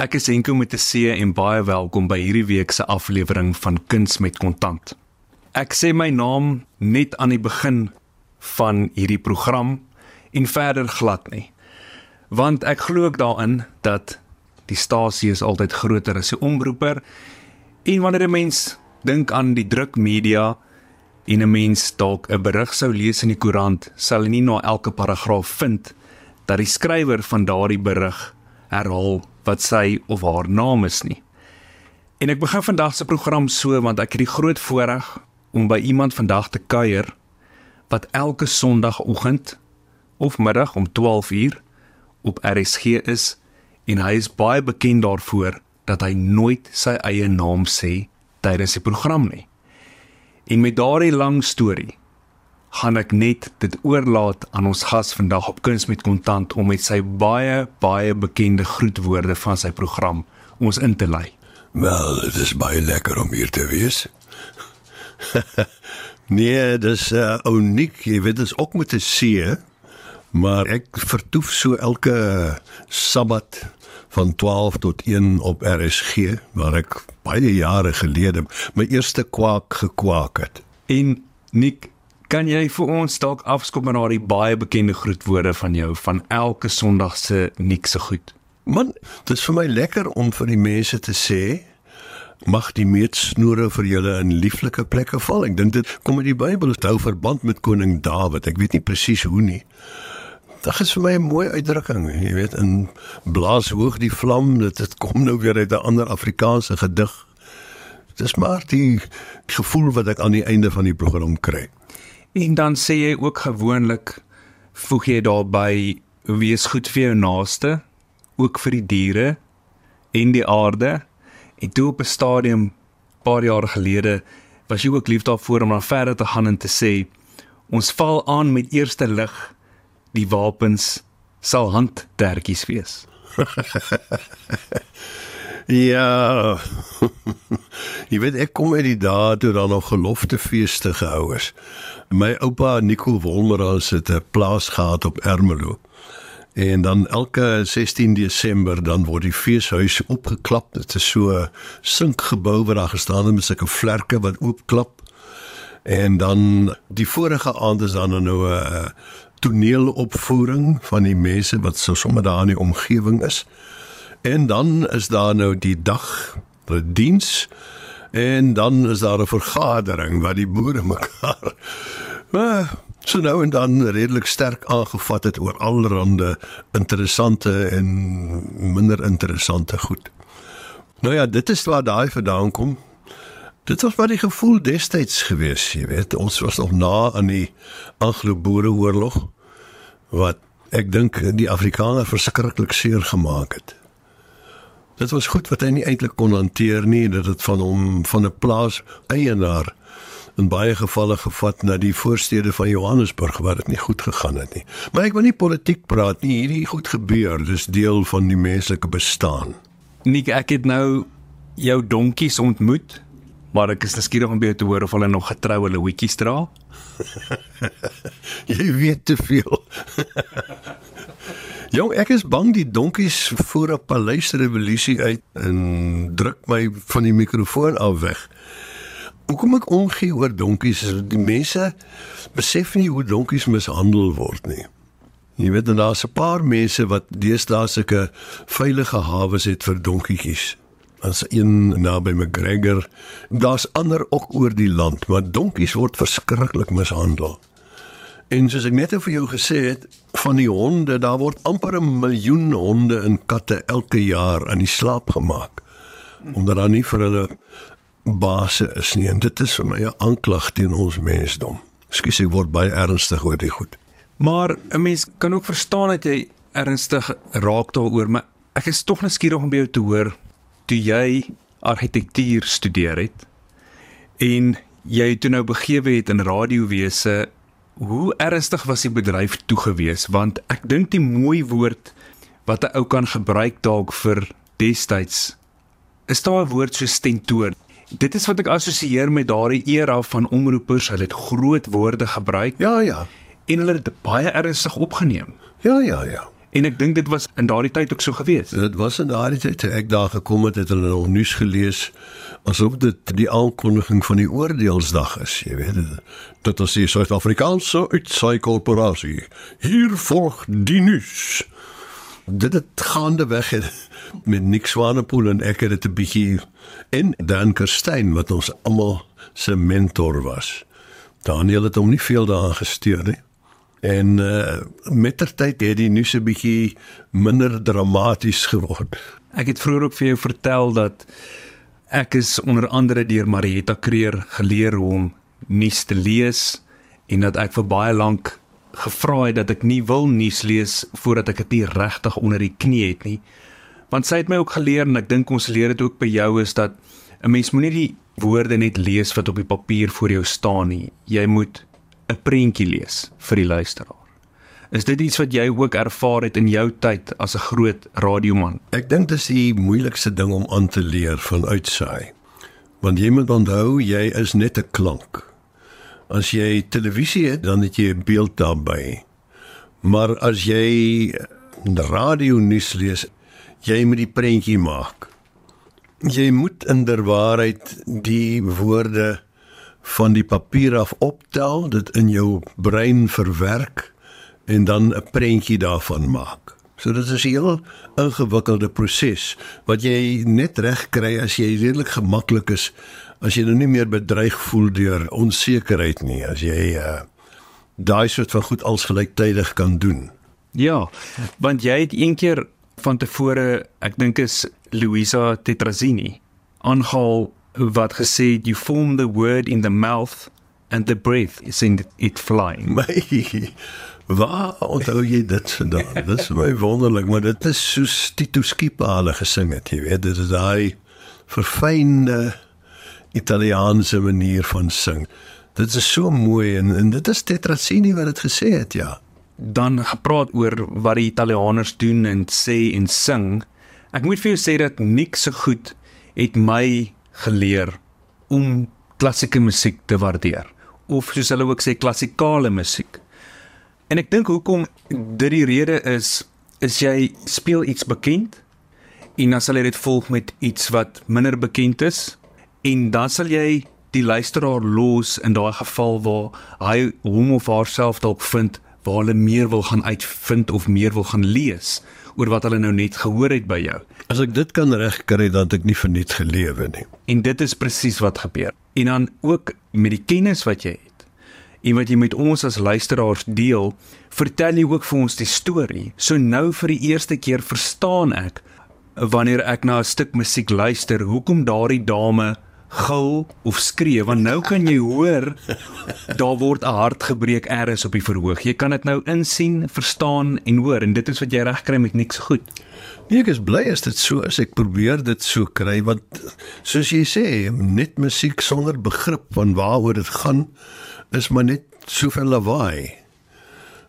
Ek is Henko met 'n C en baie welkom by hierdie week se aflewering van Kuns met Kontant. Ek sê my naam net aan die begin van hierdie program en verder glad nie. Want ek glo ook daarin dat die stasie is altyd groter as die omroeper en wanneer 'n mens dink aan die drukmedia en 'n mens dalk 'n berig sou lees in die koerant, sal jy nie na elke paragraaf vind dat die skrywer van daardie berig herhaal wat sy of haar naam is nie. En ek begin vandag se program so want ek het die groot voorreg om by iemand vandag te kuier wat elke Sondagoggend of middag om 12uur op RSG is en hy is baie bekend daarvoor dat hy nooit sy eie naam sê tydens die program nie. En met daardie lang storie gaan ek net dit oorlaat aan ons gas vandag op Kuns met Kontant om met sy baie baie bekende groetwoorde van sy program ons in te lei. Wel, dit is baie lekker om hier te wees. nee, dis uh, uniek, jy weet, dit is ook met 'n C, maar ek vertoef so elke Sabbat van 12 tot 1 op RSG waar ek baie jare gelede my eerste kwaak gekwaak het. En Nik, Kan jy vir ons dalk afskop met daardie baie bekende groetwoorde van jou van elke Sondag se nikse goed? Man, dit is vir my lekker om vir die mense te sê mag die meetsnoere vir julle in lieflike plekke val. Ek dink dit kom uit die Bybel, dit hou verband met koning Dawid. Ek weet nie presies hoe nie. Dit is vir my 'n mooi uitdrukking, jy weet, in blaas hoog die vlam, dit dit kom nou weer uit 'n ander Afrikaanse gedig. Dit is maar die gevoel wat ek aan die einde van die program kry. En dan sê jy ook gewoonlik voeg jy daarby wees goed vir jou naaste, ook vir die diere en die aarde. En toe op 'n stadium paar jaar gelede was jy ook lief daarvoor om dan verder te gaan en te sê ons val aan met eerste lig die wapens sal handtertjies wees. Ja. jy weet ek kom uit die dae toe daar nog geloftefeeste gehou is. My oupa Nico Wolmerans het 'n plaas gehad op Ermelo. En dan elke 16 Desember dan word die feeshuis opgeklap. Dit is so sinkgebou waar daar gestaan het met sulke vlerke wat oopklap. En dan die vorige aand is dan nou 'n toneelopvoering van die mense wat so sommer daar in die omgewing is. En dan is daar nou die dag, die diens en dan is daar 'n vergadering waar die boere mekaar maar so nou en dan redelik sterk aangevat het oor allerlei interessante en minder interessante goed. Nou ja, dit is waar daai vandaan kom. Dit was die gevoel destyds gewees, jy weet, ons was nog na aan die Anglo-Boereoorlog wat ek dink die Afrikaners verskriklik seer gemaak het. Dit was goed wat hy nie eintlik kon hanteer nie dat dit van hom van 'n plaas eienaar in baie gevalle gevat na die voorstede van Johannesburg waar dit nie goed gegaan het nie. Maar ek wil nie politiek praat nie, hierdie goed gebeur, dis deel van die menslike bestaan. Nik, ek het nou jou donkies ontmoet, maar ek is nuuskierig om by te hoor of hulle nog getroue louetjies dra. Jy weet te veel. Jong, ek is bang die donkies voer 'n paleisrevolusie uit en druk my van die mikrofoon af weg. Hoekom ek omgee oor donkies is die mense besef nie hoe donkies mishandel word nie. Jy weet daar's 'n paar mense wat deesdae sulke veilige hawe het vir donkietjies. Ons een naby McGregor, daar's ander ook oor die land, maar donkies word verskriklik mishandel. En soos ek net vir jou gesê het, van die honde, daar word amper 'n miljoen honde en katte elke jaar aan die slaap gemaak. Omdat daar nie vir hulle base is nie. En dit is vir my 'n aanklag teen ons mensdom. Ekskuus, ek word baie ernstig oor dit goed. Maar 'n mens kan ook verstaan dat jy ernstig raak daaroor, maar ek is tog nuuskierig om by jou te hoor toe jy argitektuur studeer het en jy toe nou begewe het in radiowese Hoe ernstig was die bedryf toe gewees want ek dink die mooi woord wat 'n ou kan gebruik dalk vir destyds is daar 'n woord so stentoor. Dit is wat ek assosieer met daardie era van omroepers, hulle het groot woorde gebruik. Ja, ja. En hulle het baie ernstig opgeneem. Ja, ja, ja. En ek dink dit was in daardie tyd ook so gewees. Dit was in daardie tyd ek daar gekom het, het hulle nog nuus gelees asof dit die aankondiging van die oordeelsdag is, jy weet. Dit is die Suid-Afrikaanse Uitsaai Korporasie. Hier volg die nuus. Dit het gaande weg het met Nick Swanepoel en ek het dit 'n bietjie en Dan Kerstyn wat ons almal se mentor was. Daniel het hom nie veel daaraan gesteer nie. En uh, mettertyd het die nuus 'n bietjie minder dramaties geword. Ek het vroeër ook vir jou vertel dat ek is onder andere deur Marietta Kreer geleer hoe om nuus te lees en dat ek vir baie lank gevra het dat ek nie wil nuus lees voordat ek dit regtig onder die knie het nie. Want sy het my ook geleer en ek dink ons leer dit ook by jou is dat 'n mens moenie die woorde net lees wat op die papier voor jou staan nie. Jy moet 'n prentjie lees vir die luisteraar. Is dit iets wat jy ook ervaar het in jou tyd as 'n groot radioman? Ek dink dit is die moeilikste ding om aan te leer van uitsaai. Want jy moet onthou jy is net 'n klank. As jy televisie het, dan het jy 'n beeld daarbey. Maar as jy radio nuus lees, jy moet die prentjie maak. Jy moet inderwaarheid die woorde van die papier af optel, dit in jou brein verwerk en dan 'n prentjie daarvan maak. So dit is 'n heel ingewikkelde proses wat jy net reg kry as jy redelik gemaklik is, as jy nou nie meer bedreig voel deur onsekerheid nie, as jy uh daai soort van goed als gelyktydig kan doen. Ja, want jy het een keer van tevore, ek dink is Luisa Tetrazini aangehaal wat gesê het you form the word in the mouth and the breath is in it flying. My Waar onthou jy dit vandaan? Dit is my wonderlik, maar dit is so Tito Skipale gesing het, jy weet, dit is daai verfynde Italiaanse manier van sing. Dit is so mooi en, en dit is Tetrazzini wat dit gesê het, ja. Dan gepraat oor wat die Italianers doen en sê en sing. Ek moet vir jou sê dat niks so goed het my geleer om klassieke musiek te waardeer of soos hulle ook sê klassikale musiek. En ek dink hoekom dit die rede is is jy speel iets bekend en dan sal jy dit volg met iets wat minder bekend is en dan sal jy die luisteraar los in daai geval waar hy hom of haarself dalk vind waar hulle meer wil gaan uitvind of meer wil gaan lees oor wat hulle nou net gehoor het by jou. As ek dit kan regkry dan het ek nie verniet gelewe nie. En dit is presies wat gebeur. En dan ook met die kennis wat jy het en wat jy met ons as luisteraars deel, vertel jy ook vir ons die storie. So nou vir die eerste keer verstaan ek wanneer ek na 'n stuk musiek luister, hoekom daardie dame gil of skree want nou kan jy hoor daar word 'n hart gebreek eers op die verhoog. Jy kan dit nou insien, verstaan en hoor en dit is wat jy reg kry met niks goed. Nee, ek is bly as dit so is. Ek probeer dit so kry want soos jy sê, net musiek sonder begrip van waaroor dit gaan is maar net soveel lawaai.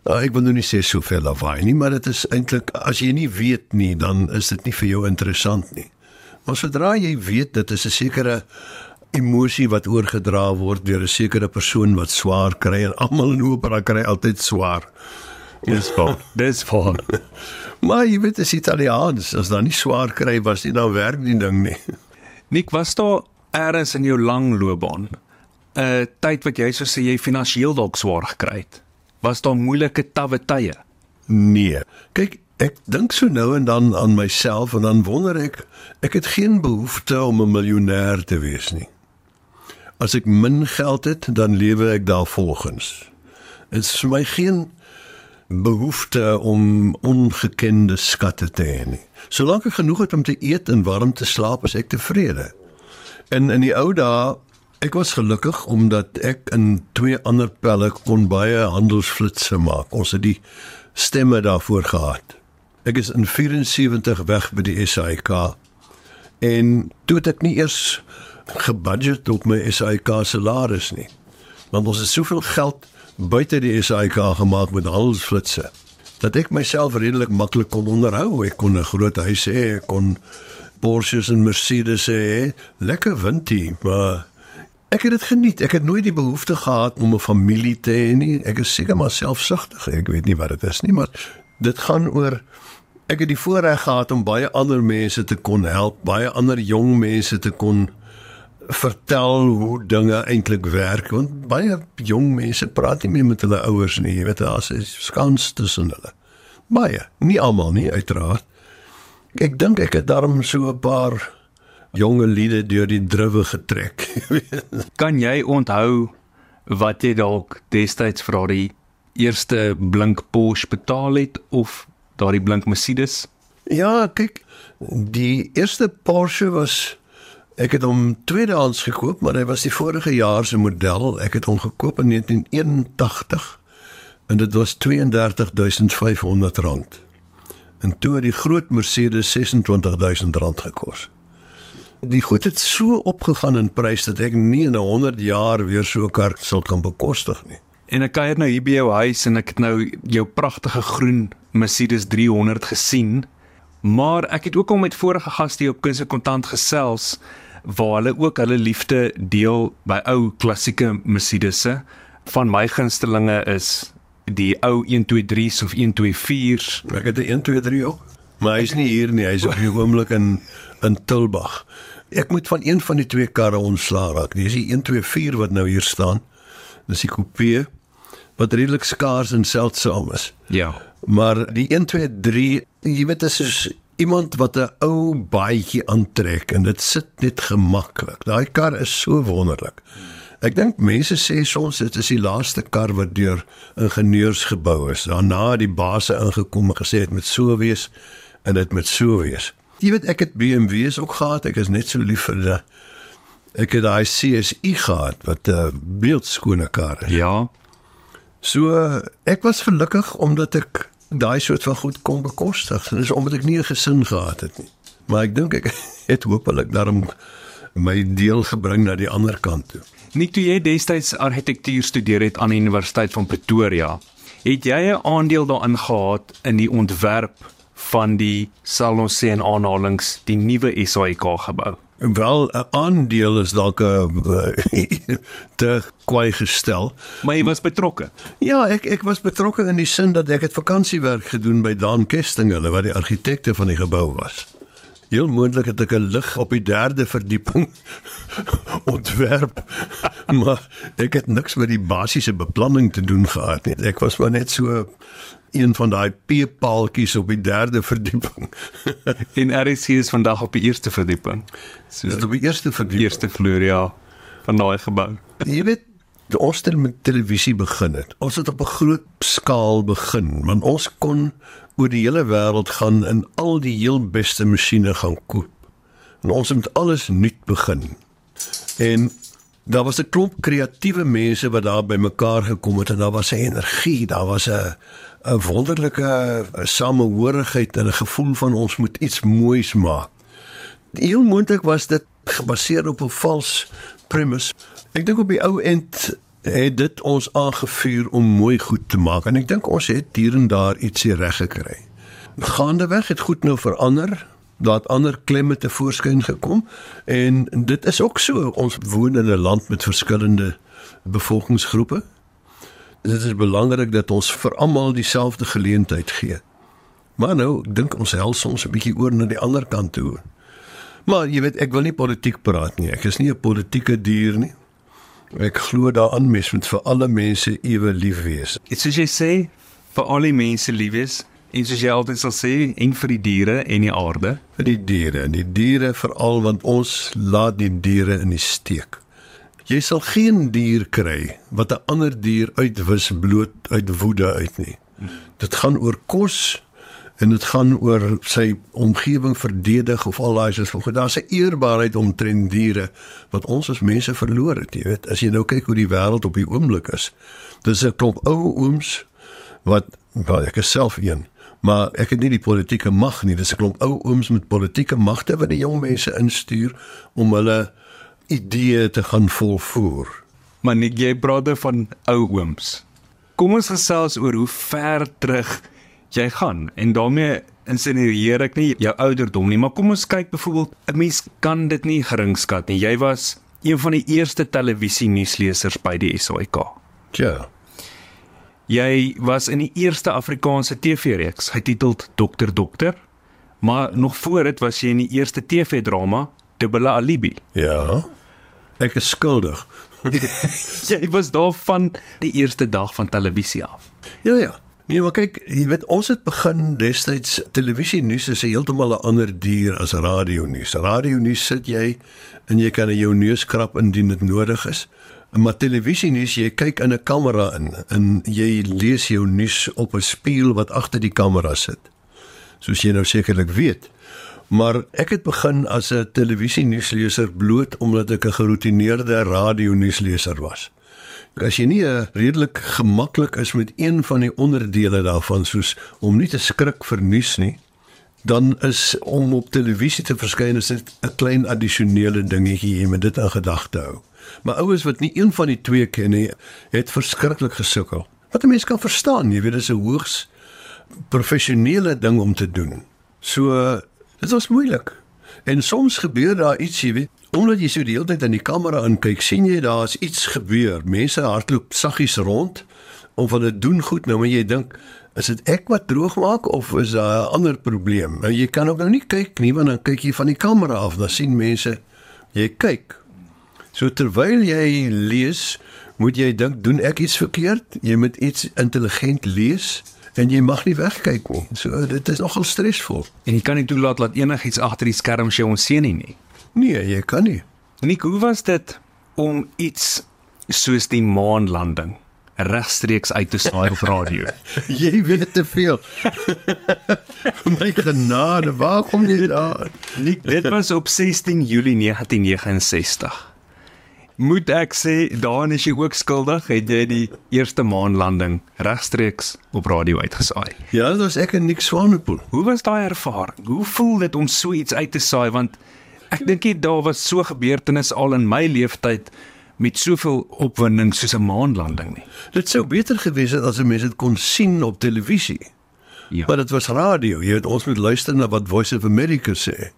Nou, ek wil nou nie sê soveel lawaai nie, maar dit is eintlik as jy nie weet nie, dan is dit nie vir jou interessant nie. Maar sodra jy weet dit is 'n sekere emosie wat oorgedra word deur 'n sekere persoon wat swaar kry en almal in opera kry altyd swaar. Dis vol. Dis vol. maar jy weet as Italiaans as dan nie swaar kry was nie dan werk die ding nie. Nik, was daar eers in jou lang loopbaan 'n tyd wat jy sou sê jy finansiëel dalk swaar gekry het? Was daar moeilike tawwe tye? Nee. Kyk, ek dink so nou en dan aan myself en dan wonder ek, ek het geen behoefte om 'n miljonair te wees nie. As ek min geld het, dan lewe ek daarvolgens. Dit is vir my geen behoefte om ongekende skatte te hê nie. Solank ek genoeg het om te eet en warm te slaap, is ek tevrede. En in die ou dae Ek was gelukkig omdat ek in twee ander pelle kon baie handelsflitsse maak. Ons het die stemme daarvoor gehad. Ek is in 74 weg by die SAIK en toe het ek nie eers gebudget op my SAIK salaris nie. Want ons het soveel geld buite die SAIK gemaak met handelsflitsse dat ek myself redelik maklik kon onderhou. Ek kon 'n groot huis hê, ek kon Porsches en Mercedes hê, lekker windie, maar Ek het dit geniet. Ek het nooit die behoefte gehad om 'n familie te hê nie. Ek is seker maar selfsugtig. Ek weet nie wat dit is nie, maar Dit gaan oor ek het die voorreg gehad om baie ander mense te kon help, baie ander jong mense te kon vertel hoe dinge eintlik werk want baie jong mense praat nie meer met hulle ouers nie, jy weet daar's 'n skans tussen hulle. Baie, nie almal nie uiteraard. Ek dink ek het daarom so 'n paar jonge liede deur die druwe getrek. kan jy onthou wat jy dalk destyds vir die eerste blink Porsche betaal het of daardie blink Mercedes? Ja, kyk, die eerste Porsche was ek het hom tweedehands gekoop, maar hy was die vorige jaar se model. Ek het hom gekoop in 1981 en dit was 32500 rand. En toe het die groot Mercedes 26000 rand gekos. Die goed het so opgegaan in prys dat ek nie in 'n 100 jaar weer so 'n kar sal kan bekostig nie. En ek kuier nou hier by jou huis en ek het nou jou pragtige groen Mercedes 300 gesien. Maar ek het ook al met vorige gaste op Kuns en Kontant gesels waar hulle ook hulle liefde deel by ou klassieke Mercedes'e. Van my gunstelinge is die ou 123s of 124s. Ek het 'n 123 ook. Maar hy's nie hier nie, hy's op die oomblik in in Tulbag. Ek moet van een van die twee karre ontslaa raak. Dis die 124 wat nou hier staan. Dis die coupé wat redelik skaars en seldsaam is. Ja. Maar die 123, jy weet dit is iemand wat 'n ou baadjie aantrek en dit sit net gemaklik. Daai kar is so wonderlik. Ek dink mense sê soms dit is die laaste kar wat deur ingenieurs gebou is. Daarna het die baase ingekom en gesê dit moet so wees en dit moet so wees. Jy weet ek het BMW's ook gehad. Ek is net so lief vir die ek het daai CSI gehad wat 'n uh, beeldskone kar is. Ja. So ek was gelukkig omdat ek daai soort van goed kon bekostig. Dit is omdat ek nie 'n gesin gehad het nie. Maar ek dink ek het hopelik daarom my deel gebring na die ander kant toe. Nie toe jy destyds argitektuur studeer het aan die Universiteit van Pretoria, het jy 'n aandeel daarin gehad in die ontwerp van die sal ons sê in aanhalings die nuwe SAIK gebou? Wel 'n aandeel is dalk 'n te kwai gestel. Maar jy was betrokke. Ja, ek ek was betrokke in die sin dat ek het vakansiewerk gedoen by Dan Kesting, hulle wat die argitekte van die gebou was. Heel moontlik het ek 'n lig op die derde verdieping ontwerp. maar ek het niks met die basiese beplanning te doen gehad nie. Ek was maar net so een van daai peepaaltjies op die derde verdieping. en RC is vandag op die eerste verdieping. So dit op die eerste verdieping. Eerste vloer ja van daai gebou. Jy weet ons het met televisie begin het. Ons het op 'n groot skaal begin, want ons kon oor die hele wêreld gaan en al die heel beste masjiene gaan koop. En ons het met alles nuut begin. En daar was 'n klomp kreatiewe mense wat daar bymekaar gekom het en daar was 'n energie, daar was 'n 'n wonderlike samehorigheid en 'n gevoel van ons moet iets moois maak. Heel moontlik was dit gebaseer op 'n vals premise. Ek dink op die ou end het dit ons aangevuur om mooi goed te maak en ek dink ons het hier en daar ietsie reg gekry. Gaandeweg het goed nou verander. Daar het ander klemme te voorskyn gekom en dit is ook so. Ons woon in 'n land met verskillende bevolkingsgroepe dit is belangrik dat ons vir almal dieselfde geleentheid gee. Maar nou, ek dink ons hel soms 'n bietjie oor na die ander kant toe. Maar jy weet, ek wil nie politiek praat nie. Ek is nie 'n politieke dier nie. Ek glo daaraan mens moet vir alle mense ewe lief wees. Dit soos jy sê, vir al die mense lief wees. En soos jy altyd sal sê, en vir die diere en die aarde, vir die diere die diere veral want ons laat die diere in die steek. Jy sal geen dier kry wat 'n ander dier uitwis bloot uit woede uit nie. Dit gaan oor kos en dit gaan oor sy omgewing verdedig of al daai soos daar's 'n eerbaarheid omtrent diere wat ons as mense verloor het, jy weet. As jy nou kyk hoe die wêreld op die oomblik is. Dis 'n klomp ou ooms wat wel ek is self een maar ek het nie die politieke mag nie dis 'n klomp ou ooms met politieke magte wat die jong mense instuur om hulle idee te gaan volvoer. Maar net jy broeder van ou ooms. Kom ons gesels oor hoe ver terug jy gaan en daarmee insinueer ek nie jou ouderdom nie, maar kom ons kyk byvoorbeeld 'n mens kan dit nie geringskat nie. Jy was een van die eerste televisie nuuslesers by die SAK. Ja. Jy was in die eerste Afrikaanse TV-reeks getiteld Dokter Dokter, maar nog voor dit was jy in die eerste TV-drama Dubbele Alibi. Ja. Ek is skuldig. jy was daar van die eerste dag van televisie af. Ja ja. Nee, maar kyk, jy weet ons het begin destyds televisie nuus is heeltemal 'n ander dier as radio nuus. Radio nuus sit jy en jy kan jou neus krap indien dit nodig is. Maar televisie nuus jy kyk in 'n kamera in en jy lees jou nuus op 'n spieël wat agter die kamera sit. Soos jy nou sekerlik weet. Maar ek het begin as 'n televisie nuusleser bloot omdat ek 'n geroutineerde radio nuusleser was. As jy nie redelik gemaklik is met een van die onderdele daarvan soos om nie te skrik vir nuus nie, dan is om op televisie te verskyn is 'n klein addisionele dingetjie jy moet dit in gedagte hou. Maar ouens wat nie een van die twee ken nie, het verskriklik gesukkel. Wat 'n mens kan verstaan, jy weet dis 'n hoogs professionele ding om te doen. So dit was moeilik. En soms gebeur daar iets, jy weet, omdat jy so die hele tyd in die kamera inkyk, sien jy daar's iets gebeur. Mense hardloop saggies rond om van dit doen goed nou, maar jy dink Is dit ek wat droog maak of is daar 'n ander probleem? Nou jy kan ook nou nie kyk nie want dan kyk jy van die kamera af, dan sien mense jy kyk. So terwyl jy lees, moet jy dink, doen ek iets verkeerd? Jy moet iets intelligent lees en jy mag nie wegkyk nie. So dit is nogal stresvol. En jy kan nie toelaat dat enigiets agter die skerm sy ons sien nie. nie. Nee, jy kan nie. Nik, hoe was dit om iets soos die maanlanding regstreeks uit te saai op radio? jy weet te veel. My genade, waar kom jy daar? Nik, dit was op 16 Julie 1969. Moet ek sê daarin is jy ook skuldig het jy die eerste maanlanding regstreeks op radio uitgesaai. Ja, dit was ek en Nick Swanepoel. Hoe was daai ervaring? Hoe voel dit om so iets uit te saai want ek dink dit daar was so gebeurtenis al in my lewenstyd met soveel opwinding soos 'n maanlanding nie. Dit sou beter gewees het as mense dit kon sien op televisie. Ja. Maar dit was radio. Jy weet ons moet luister na wat Voice of America sê.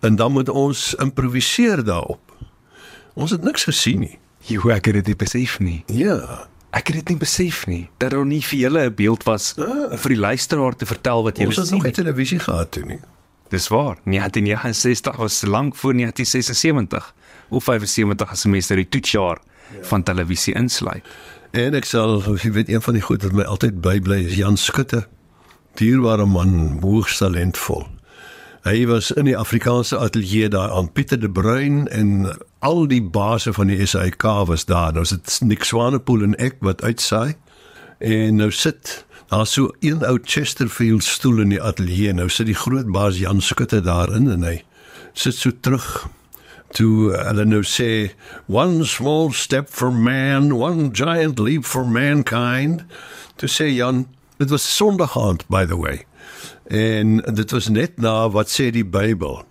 En dan moet ons improviseer daarop. Ons het niks gesien nie. Jy ek het dit nie besef nie. Ja. Ek het dit nie besef nie dat daar nie vir julle 'n beeld was om vir die luisteraar te vertel wat jy Ons het sien. nog nie televisie gehad toe nie. Dis waar. 1969 was lank voor 1976 of 75 as 'n mens nou die toetsjaar van televisie insluit. En ek sal, weet een van die goed wat my altyd bybly is Jan Skutte. Dierbare man, hoogs talentvol. Hy was in die Afrikaanse ateljee daar aan Pieter de Bruin en al die basse van die SAK was daar. Nou sit Nick Swanepoel en ek wat uitsaai. En nou sit daar so een ou Chesterfield stoel in die ateljee. Nou sit die groot baas Jan Skutte daarin en hy sit so terug toe hulle nou sê one small step for man, one giant leap for mankind. Toe sê Jan, dit was Sondag aand by the way. En dit was net na wat sê die Bybel.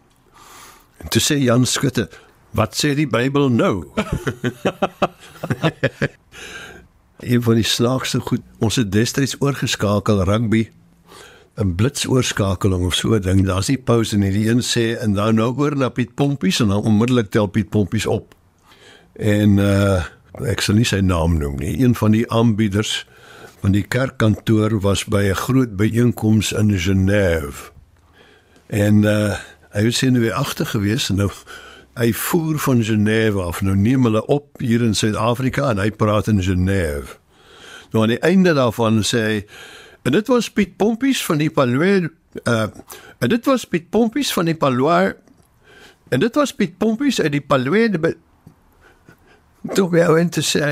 En toe sê Jan Skutte, wat sê die Bybel nou? een van die snaakste goed, ons het destyds oorgeskakel rugby 'n blitsoorskakeling of so ding. Daar's nie pause nie. Die een sê en dan nou oor na Piet Pompies en dan onmiddellik tel Piet Pompies op. En uh ek sal nie sy naam noem nie. Een van die aanbieders van die kerkkantoor was by 'n groot byeenkoms in Genève. En uh hy was in weer agter gewees en nou hy voer van Genève af. Nou neem hulle op hier in Suid-Afrika en hy praat in Genève. Nou aan die einde daarvan sê hy en dit was Piet Pompies van die Palois uh en dit was Piet Pompies van die Palois en dit was Piet Pompies uit die Palois Toe wou hy te sê,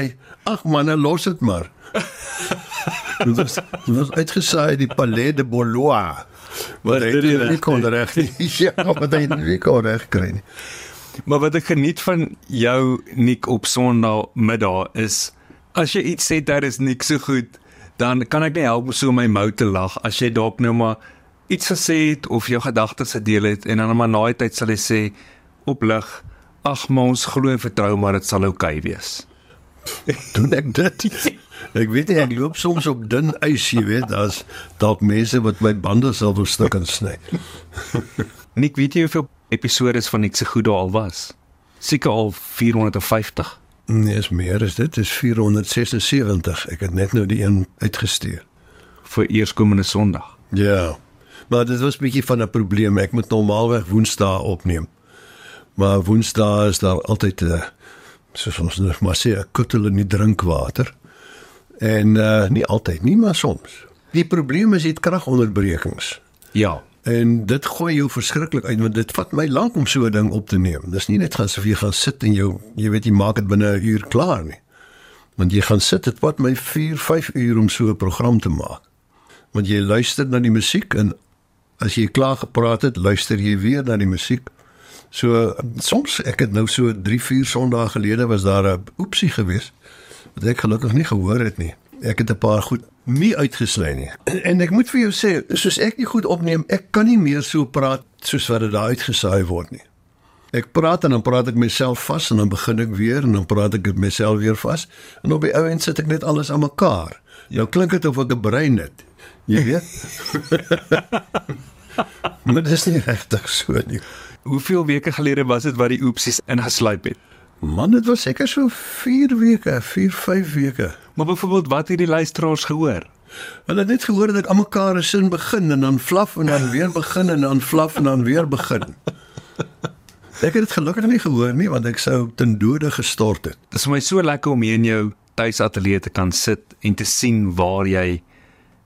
ag man, los dit maar. dit was dit was uitgesaai die Palais de Bolois. Maar dit kon reg nie. ja, maar dit kon reg kry nie. Maar wat ek geniet van jou Nik op Sondag middag is as jy iets sê daar is niks so goed, dan kan ek nie help om so my mou te lag as jy dalk nou maar iets gesê het of jou gedagtes gedeel het en dan maar na die tyd sal jy sê oplig ag maar ons glo en vertrou maar dit sal oukei okay wees. Doen ek dit? Ek weet nie, ek loop soms op dun ys, jy weet, daar's dalk mense wat my bande sal stuk en sny. Nik, weet jy hoeveel episodes van Nik se goed daar al was? Seker al 450. Nee, is meer is dit. Dis 476. Ek het net nou die een uitgestuur. vir eerskomende Sondag. Ja. Maar dit was 'n bietjie van 'n probleem. Ek moet normaalweg Woensdae opneem. Maar Woensdae is daar altyd 'n soos ons nou maar sê 'n kuttel in die drinkwater. En uh nie altyd nie, maar soms. Die probleem is het kragonderbrekings. Ja. En dit gooi jou verskriklik uit want dit vat my lank om so 'n ding op te neem. Dis nie net gaan asof jy gaan sit en jou jy weet jy maak dit binne 'n uur klaar nie. Want jy gaan sit, dit vat my 4, 5 uur om so 'n program te maak. Want jy luister na die musiek en as jy klaar gepraat het, luister jy weer na die musiek. So soms ek het nou so 3, 4 Sondae gelede was daar 'n oepsie geweest wat ek gelukkig nie gehoor het nie. Ek het 'n paar goed nie uitgesny nie. En, ek moet vir jou sê, soos ek nie goed opneem, ek kan nie meer so praat soos wat dit daar uitgesaai word nie. Ek praat en dan praat ek myself vas en dan begin ek weer en dan praat ek met myself weer vas en op die ou end sit ek net alles aan mekaar. Jou klink dit of ek 'n brein het. Jy weet? maar dit is nie regtig so nie. Hoeveel weke gelede was dit wat die oepsies ingesluip het? Man, dit was seker so 4 weke, 4, 5 weke. Maar byvoorbeeld wat het die luisteraars gehoor? Hulle het net gehoor dat ek aan mekaar 'n sin begin en dan flaf en dan weer begin en dan flaf en dan weer begin. Ek het dit gelukkig nie gehoor nie want ek sou ten dode gestort het. Dit is vir my so lekker om hier in jou tuisateljee te kan sit en te sien waar jy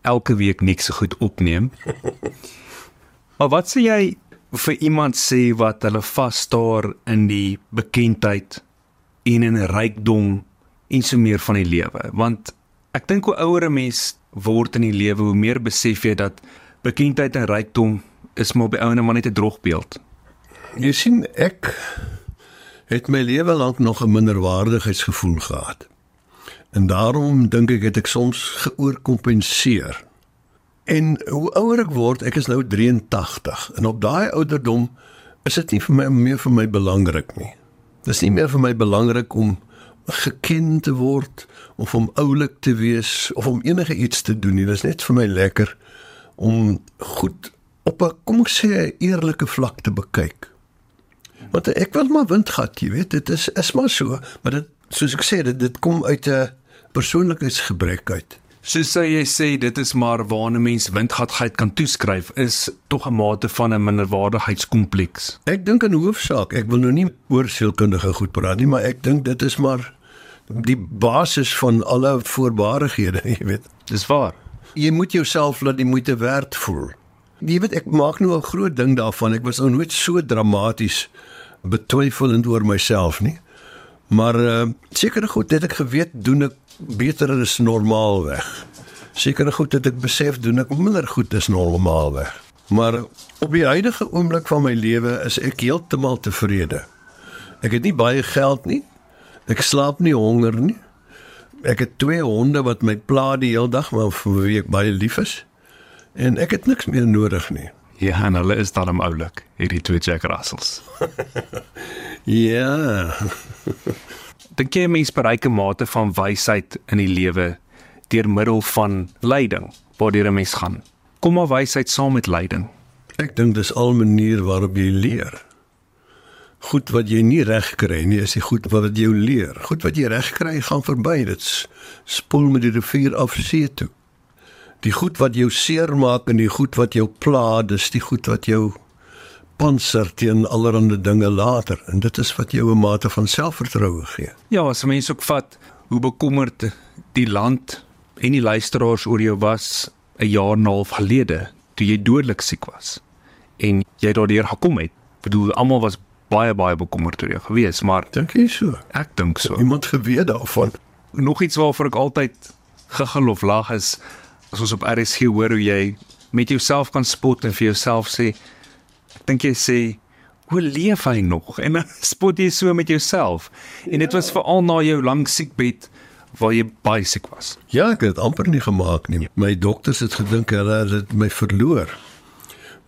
elke week niks so goed opneem. maar wat sê jy vir iemand sê wat hulle vasstaar in die bekendheid en in 'n rykdom en so meer van die lewe? Want ek dink hoe ouer 'n mens word in die lewe, hoe meer besef jy dat bekendheid en rykdom is maar by ouene maar net 'n droogbeeld. Jy sien ek het my lewe lank nog 'n minderwaardigheidsgevoel gehad. En daarom dink ek het ek soms geoorkompenseer. En hoe ouer ek word, ek is nou 83 en op daai ouderdom is dit nie vir my meer vir my belangrik nie. Dis nie meer vir my belangrik om geken te word of om oulik te wees of om enige iets te doen nie. Dit is net vir my lekker om goed op 'n kom ek sê eerlike vlak te bekyk. Want ek wil maar windgat, jy weet, dit is is maar so, maar dit soos ek sê, dit dit kom uit 'n persoonlikheidsgebrek uit. So sê jy sê dit is maar waar 'n mens windgatheid kan toeskryf is tog 'n mate van 'n minderwaardigheidskompleks. Ek dink in hoofsaak, ek wil nou nie oor sielkundige goed praat nie, maar ek dink dit is maar die basis van alle voorbarighede, jy weet. Dis waar. Jy moet jouself laat die moeite werd voel. Jy weet ek maak nou 'n groot ding daarvan. Ek was nou nooit so dramaties betwyfelend oor myself nie. Maar uh, sekere goed het ek geweet doen ek beter as normaalweg. Sekere goed het ek besef doen ek minder goed as normaalweg. Maar op die huidige oomblik van my lewe is ek heeltemal tevrede. Ek het nie baie geld nie. Ek slaap nie honger nie. Ek het twee honde wat my pla die hele dag, maar vir wie ek baie lief is. En ek het niks meer nodig nie. Ja, en hulle is dan oulik, hierdie twee Jack Russells. Ja. Dink jy 'n mens bereik 'n mate van wysheid in die lewe deur middel van lyding, waardeur 'n mens gaan? Kom maar wysheid saam met lyding. Ek dink dis al manier waarop jy leer. Goed wat jy nie reg kry nie, is die goed wat jy leer. Goed wat jy reg kry, gaan verby. Dit spoel met die rivier af see toe. Die goed wat jou seermaak en die goed wat jou pla, dis die goed wat jou panser teen allerlei dinge later en dit is wat jou 'n mate van selfvertroue gee. Ja, as mense ook vat hoe bekommerd die land en die luisteraars oor jou was 'n jaar en 'n half gelede toe jy dodelik siek was en jy daardeur gekom het. Ek bedoel almal was baie baie bekommerd oor jou gewees, maar Dink jy so? ek dink so. Iemand geweet daarvan. Nog iets waarvoor ek altyd gegil of lag is as ons op RSG hoor hoe jy met jouself kan spot en vir jouself sê ek dink jy sê hoe leef hy nog en dan spot jy so met jouself en dit was veral na jou lang siekbed waar jy baie siek was Ja, ek het amper nie gemaak nie. My dokters het gedink hulle het my verloor.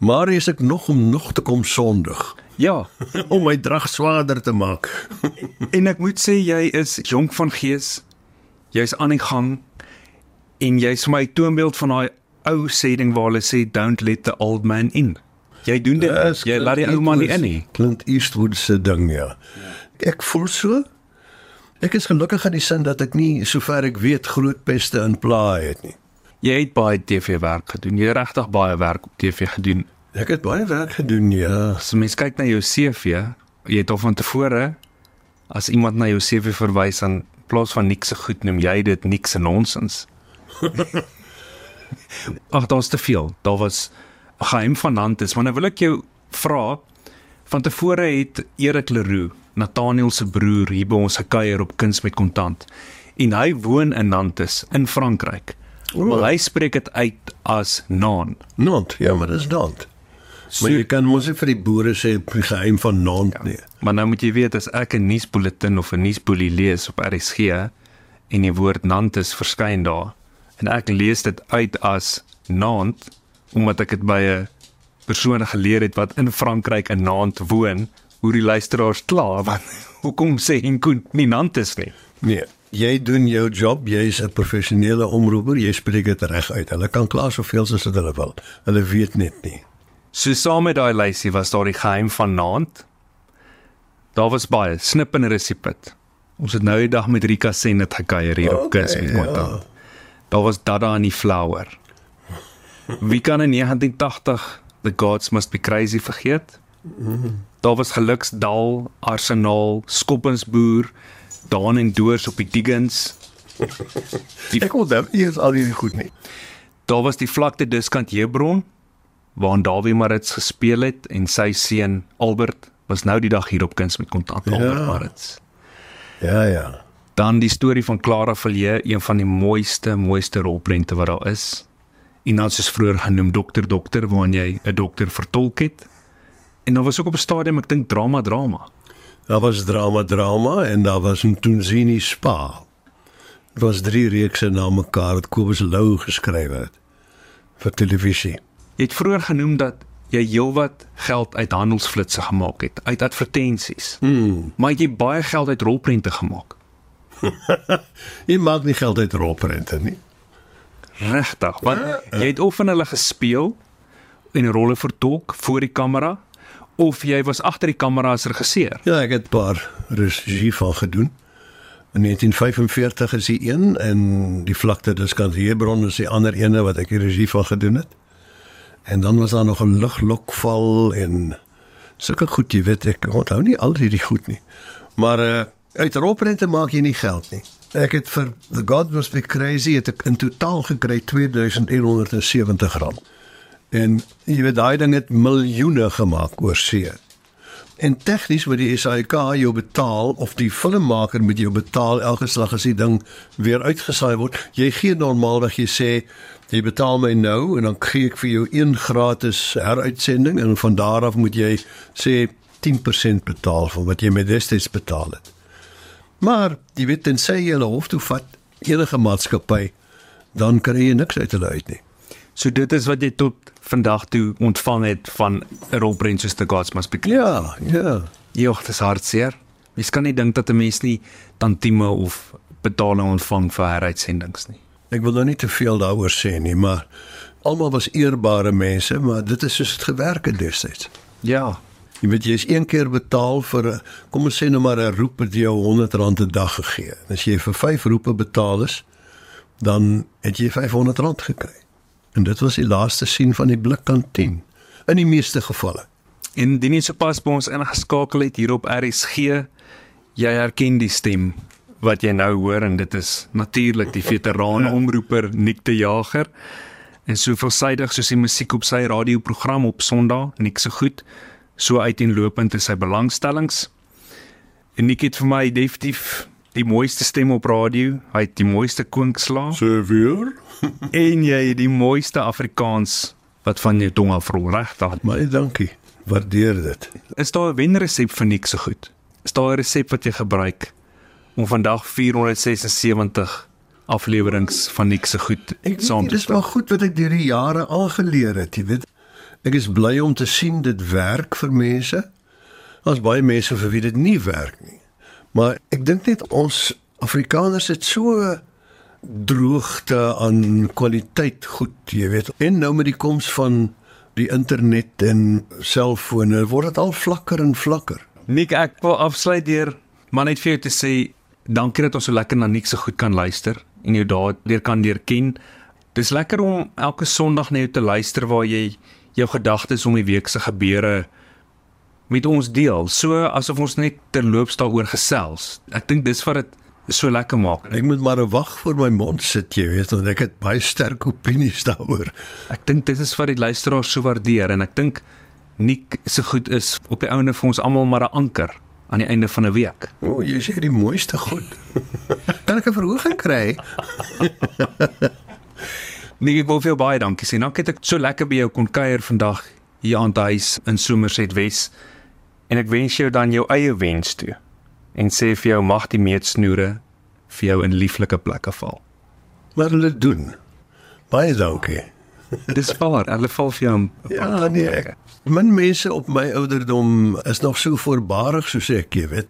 Maar is ek nog om nog te kom sondig ja om my drag swaarder te maak. en ek moet sê jy is jonk van gees jy's aan die gang en jy's vir my toonbeeld van daai ou sê ding waar hulle sê don't let the old man in jy doen dit Dis jy laat die ou man nie in nie Clint Eastwood se ding ja. Ek voel so. Ek is gelukkig in die sin dat ek nie sover ek weet groot peste in plaas het nie. Jy het baie TV werk gedoen. Jy het regtig baie werk op TV gedoen. Ek het baie werk gedoen, ja. As mens kyk na jou CV, jy het al van tevore as iemand na jou CV verwys aan plaas van niks se goed noem jy dit niks en nonsens. Ag, daar's te veel. Daar was geheim van Nantes, maar nou wil ek jou vra van tevore het Erik Leroux, Nathaniel se broer hier by ons gekuier op Kuns met Kontant. En hy woon in Nantes in Frankryk. O. Wel hy spreek dit uit as Naan. Nant, ja, maar dis Nant. Maar jy kan mos nie vir die boere sê die geheim van Nant ja. nie. Maar nou moet jy weet as ek 'n nuusbulletin of 'n nuusboelie lees op RSG en die woord Nantes verskyn daar en ek lees dit uit as Nant omdat ek dit by 'n persoon geleer het wat in Frankryk in Nant woon, hoe die luisteraars kla want hoekom sê Henkoen nie Nantes nie? Nee. Jy doen jou job, jy's 'n professionele omroeper, jy spreek dit reg uit. Hulle kan kla soveel soos wat hulle wil. Hulle weet net nie. So saam met daai lysie was daar die geheim van Nant. Daar was baie snip en resipit. Ons het nou die dag met Rika Senet gekuier hier op Okay, Kus met ja. kontant. Daar was Dada en die Flower. Wie kan in 1980 The Gods Must Be Crazy vergeet? Daar was Geluksdal, Arsenal, Skoppensboer, Daan en Doors op die Diggins. Ek onthou eens al hierdie goed nie. Daar was die vlakte Diskant Hebron waarin Dawie Marits gespeel het en sy seun Albert was nou die dag hier op Kuns met Kontant Ja. Albert Marits. Ja, ja. Dan die storie van Clara Villiers, een van die mooiste mooiste rolprente wat daar is. En dan soos vroeër genoem Dokter Dokter waarin jy 'n dokter vertolk het. En dan was ook op 'n stadium ek dink drama drama. Daar was drama drama en daar was 'n Tunzini spa. Dit was drie reekse na mekaar wat Kobus Lou geskryf het vir televisie. Jy het vroeër genoem dat jy heelwat geld uit handelsflitsse gemaak het, uit advertensies. Hmm. Maar jy baie geld uit rolprente gemaak. Jy maak nie geld uit rolprente nie. Regtig, want jy het of in hulle gespeel en rolle vertolk voor die kamera of jy was agter die kamera as regisseur. Ja, ek het 'n paar regie van gedoen. In 1945 is die een en die vlakte Diskant Hebron is die ander ene wat ek die regie van gedoen het. En dan was daar nog 'n luglokval en sulke goed, jy weet ek onthou nie al hierdie goed nie. Maar uh, uit rolprente maak jy nie geld nie. Ek het vir The God Must Be Crazy het ek in totaal gekry 2170 rand. En jy weet daai ding het miljoene gemaak oor see. En tegnies moet die SAIK jou betaal of die filmmaker moet jou betaal elke slag as die ding weer uitgesaai word. Jy gee normaalweg jy sê jy betaal my nou en dan gee ek vir jou een gratis heruitsending en van daar af moet jy sê 10% betaal van wat jy my destyds betaal het. Maar jy weet tensy jy hulle hof toe vat enige maatskappy dan kry jy niks uit hulle uit nie. So dit is wat jy tot vandag toe ontvang het van 'n rolprent soos The Gods Must Be Crazy. Ja, ja. Joh, dit is hartseer. Mens kan nie dink dat 'n mens nie tantieme of betaling ontvang vir heruitsendings nie. Ek wil nou nie te veel daaroor sê nie, maar almal was eerbare mense, maar dit is soos dit gewerk het destyds. Ja, Jy weet jy is een keer betaal vir kom ons sê nou maar 'n roep het jou R100 'n dag gegee. En as jy vir 5 roepe betaal is, dan het jy R500 gekry. En dit was die laaste sien van die blikkantien in die meeste gevalle. en indien jy sopas by ons ingeskakel het hier op RSG, jy herken die stem wat jy nou hoor en dit is natuurlik die veteraan omroeper Nick de Jager. En so veelsidig soos die musiek op sy radioprogram op Sondag, Nick se goed, so uiteenlopend is sy belangstellings. En Nick het vir my definitief die mooiste stem op radio, hy het die mooiste kwinkslaag Sevier? en jy het die mooiste Afrikaans wat van jou tong afrol regtig. Baie dankie. Waardeer dit. Is daar 'n wenresep vir niks so goed? Is daar 'n resep wat jy gebruik om vandag 476 afleweringe van niks so goed Ek saam te dis wel goed wat ek deur die jare aangeleer het, jy weet. Ek is bly om te sien dit werk vir mense. Daar's baie mense vir wie dit nie werk nie. Maar ek dink net ons Afrikaners het so droogte aan kwaliteit goed, jy weet. En nou met die koms van die internet en selfone word dit al vlakker en vlakker. Nik ek wil afsluit deur maar net vir jou te sê Dankie dat ons so lekker na Nick se goed kan luister en jou daardeur kan leer ken. Dis lekker om elke Sondag na jou te luister waar jy jou gedagtes om die week se gebeure met ons deel, so asof ons net terloops daaroor gesels. Ek dink dis wat dit so lekker maak. Ek moet maar 'n wag voor my mond sit, jy weet, want ek het baie sterk opinies daaroor. Ek dink dit is wat die luisteraars so waardeer en ek dink Nick se goed is op die ouene vir ons almal maar 'n anker aan die einde van 'n week. O, oh, jy sê die mooiste goed. kan ek 'n verhoging kry? Nee, ek wil vir jou baie dankie sê. Dankie dat ek so lekker by jou kon kuier vandag hier aan die huis in Somerset Wes. En ek wens jou dan jou eie wens toe. En sê vir jou mag die meetsnoere vir jou in lieflike plekke val. Maar hulle doen. Baie dankie. Dis waar, hulle val vir jou. Ja, nee. Ek, min mense op my ouderdom is nog so voorbarig soos ek, jy weet.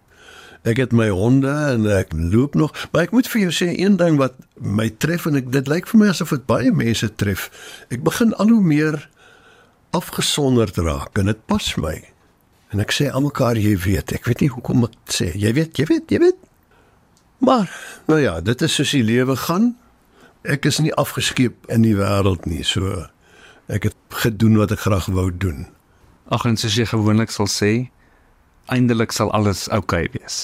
Ek het my honde en ek loop nog, maar ek moet vir jou sê een ding wat my tref en ek dit lyk vir my asof dit baie mense tref. Ek begin al hoe meer afgesonderd raak en dit pas my. En ek sê almekaar jy weet, ek weet nie hoekom ek sê. Jy weet, jy weet, jy weet. Maar nou ja, dit is soos die lewe gaan. Ek is nie afgeskeep in die wêreld nie, so ek het gedoen wat ek graag wou doen. Ag en soos jy gewoonlik sal sê, eindelik sal alles oukei okay wees.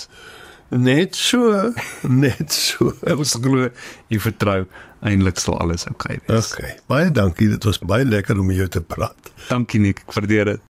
Net so, net so. Ons glo jy vertrou eindelik sal alles oukei okay wees. Okay. Baie dankie. Dit was baie lekker om met jou te praat. Dankie Nik, ek waardeer dit.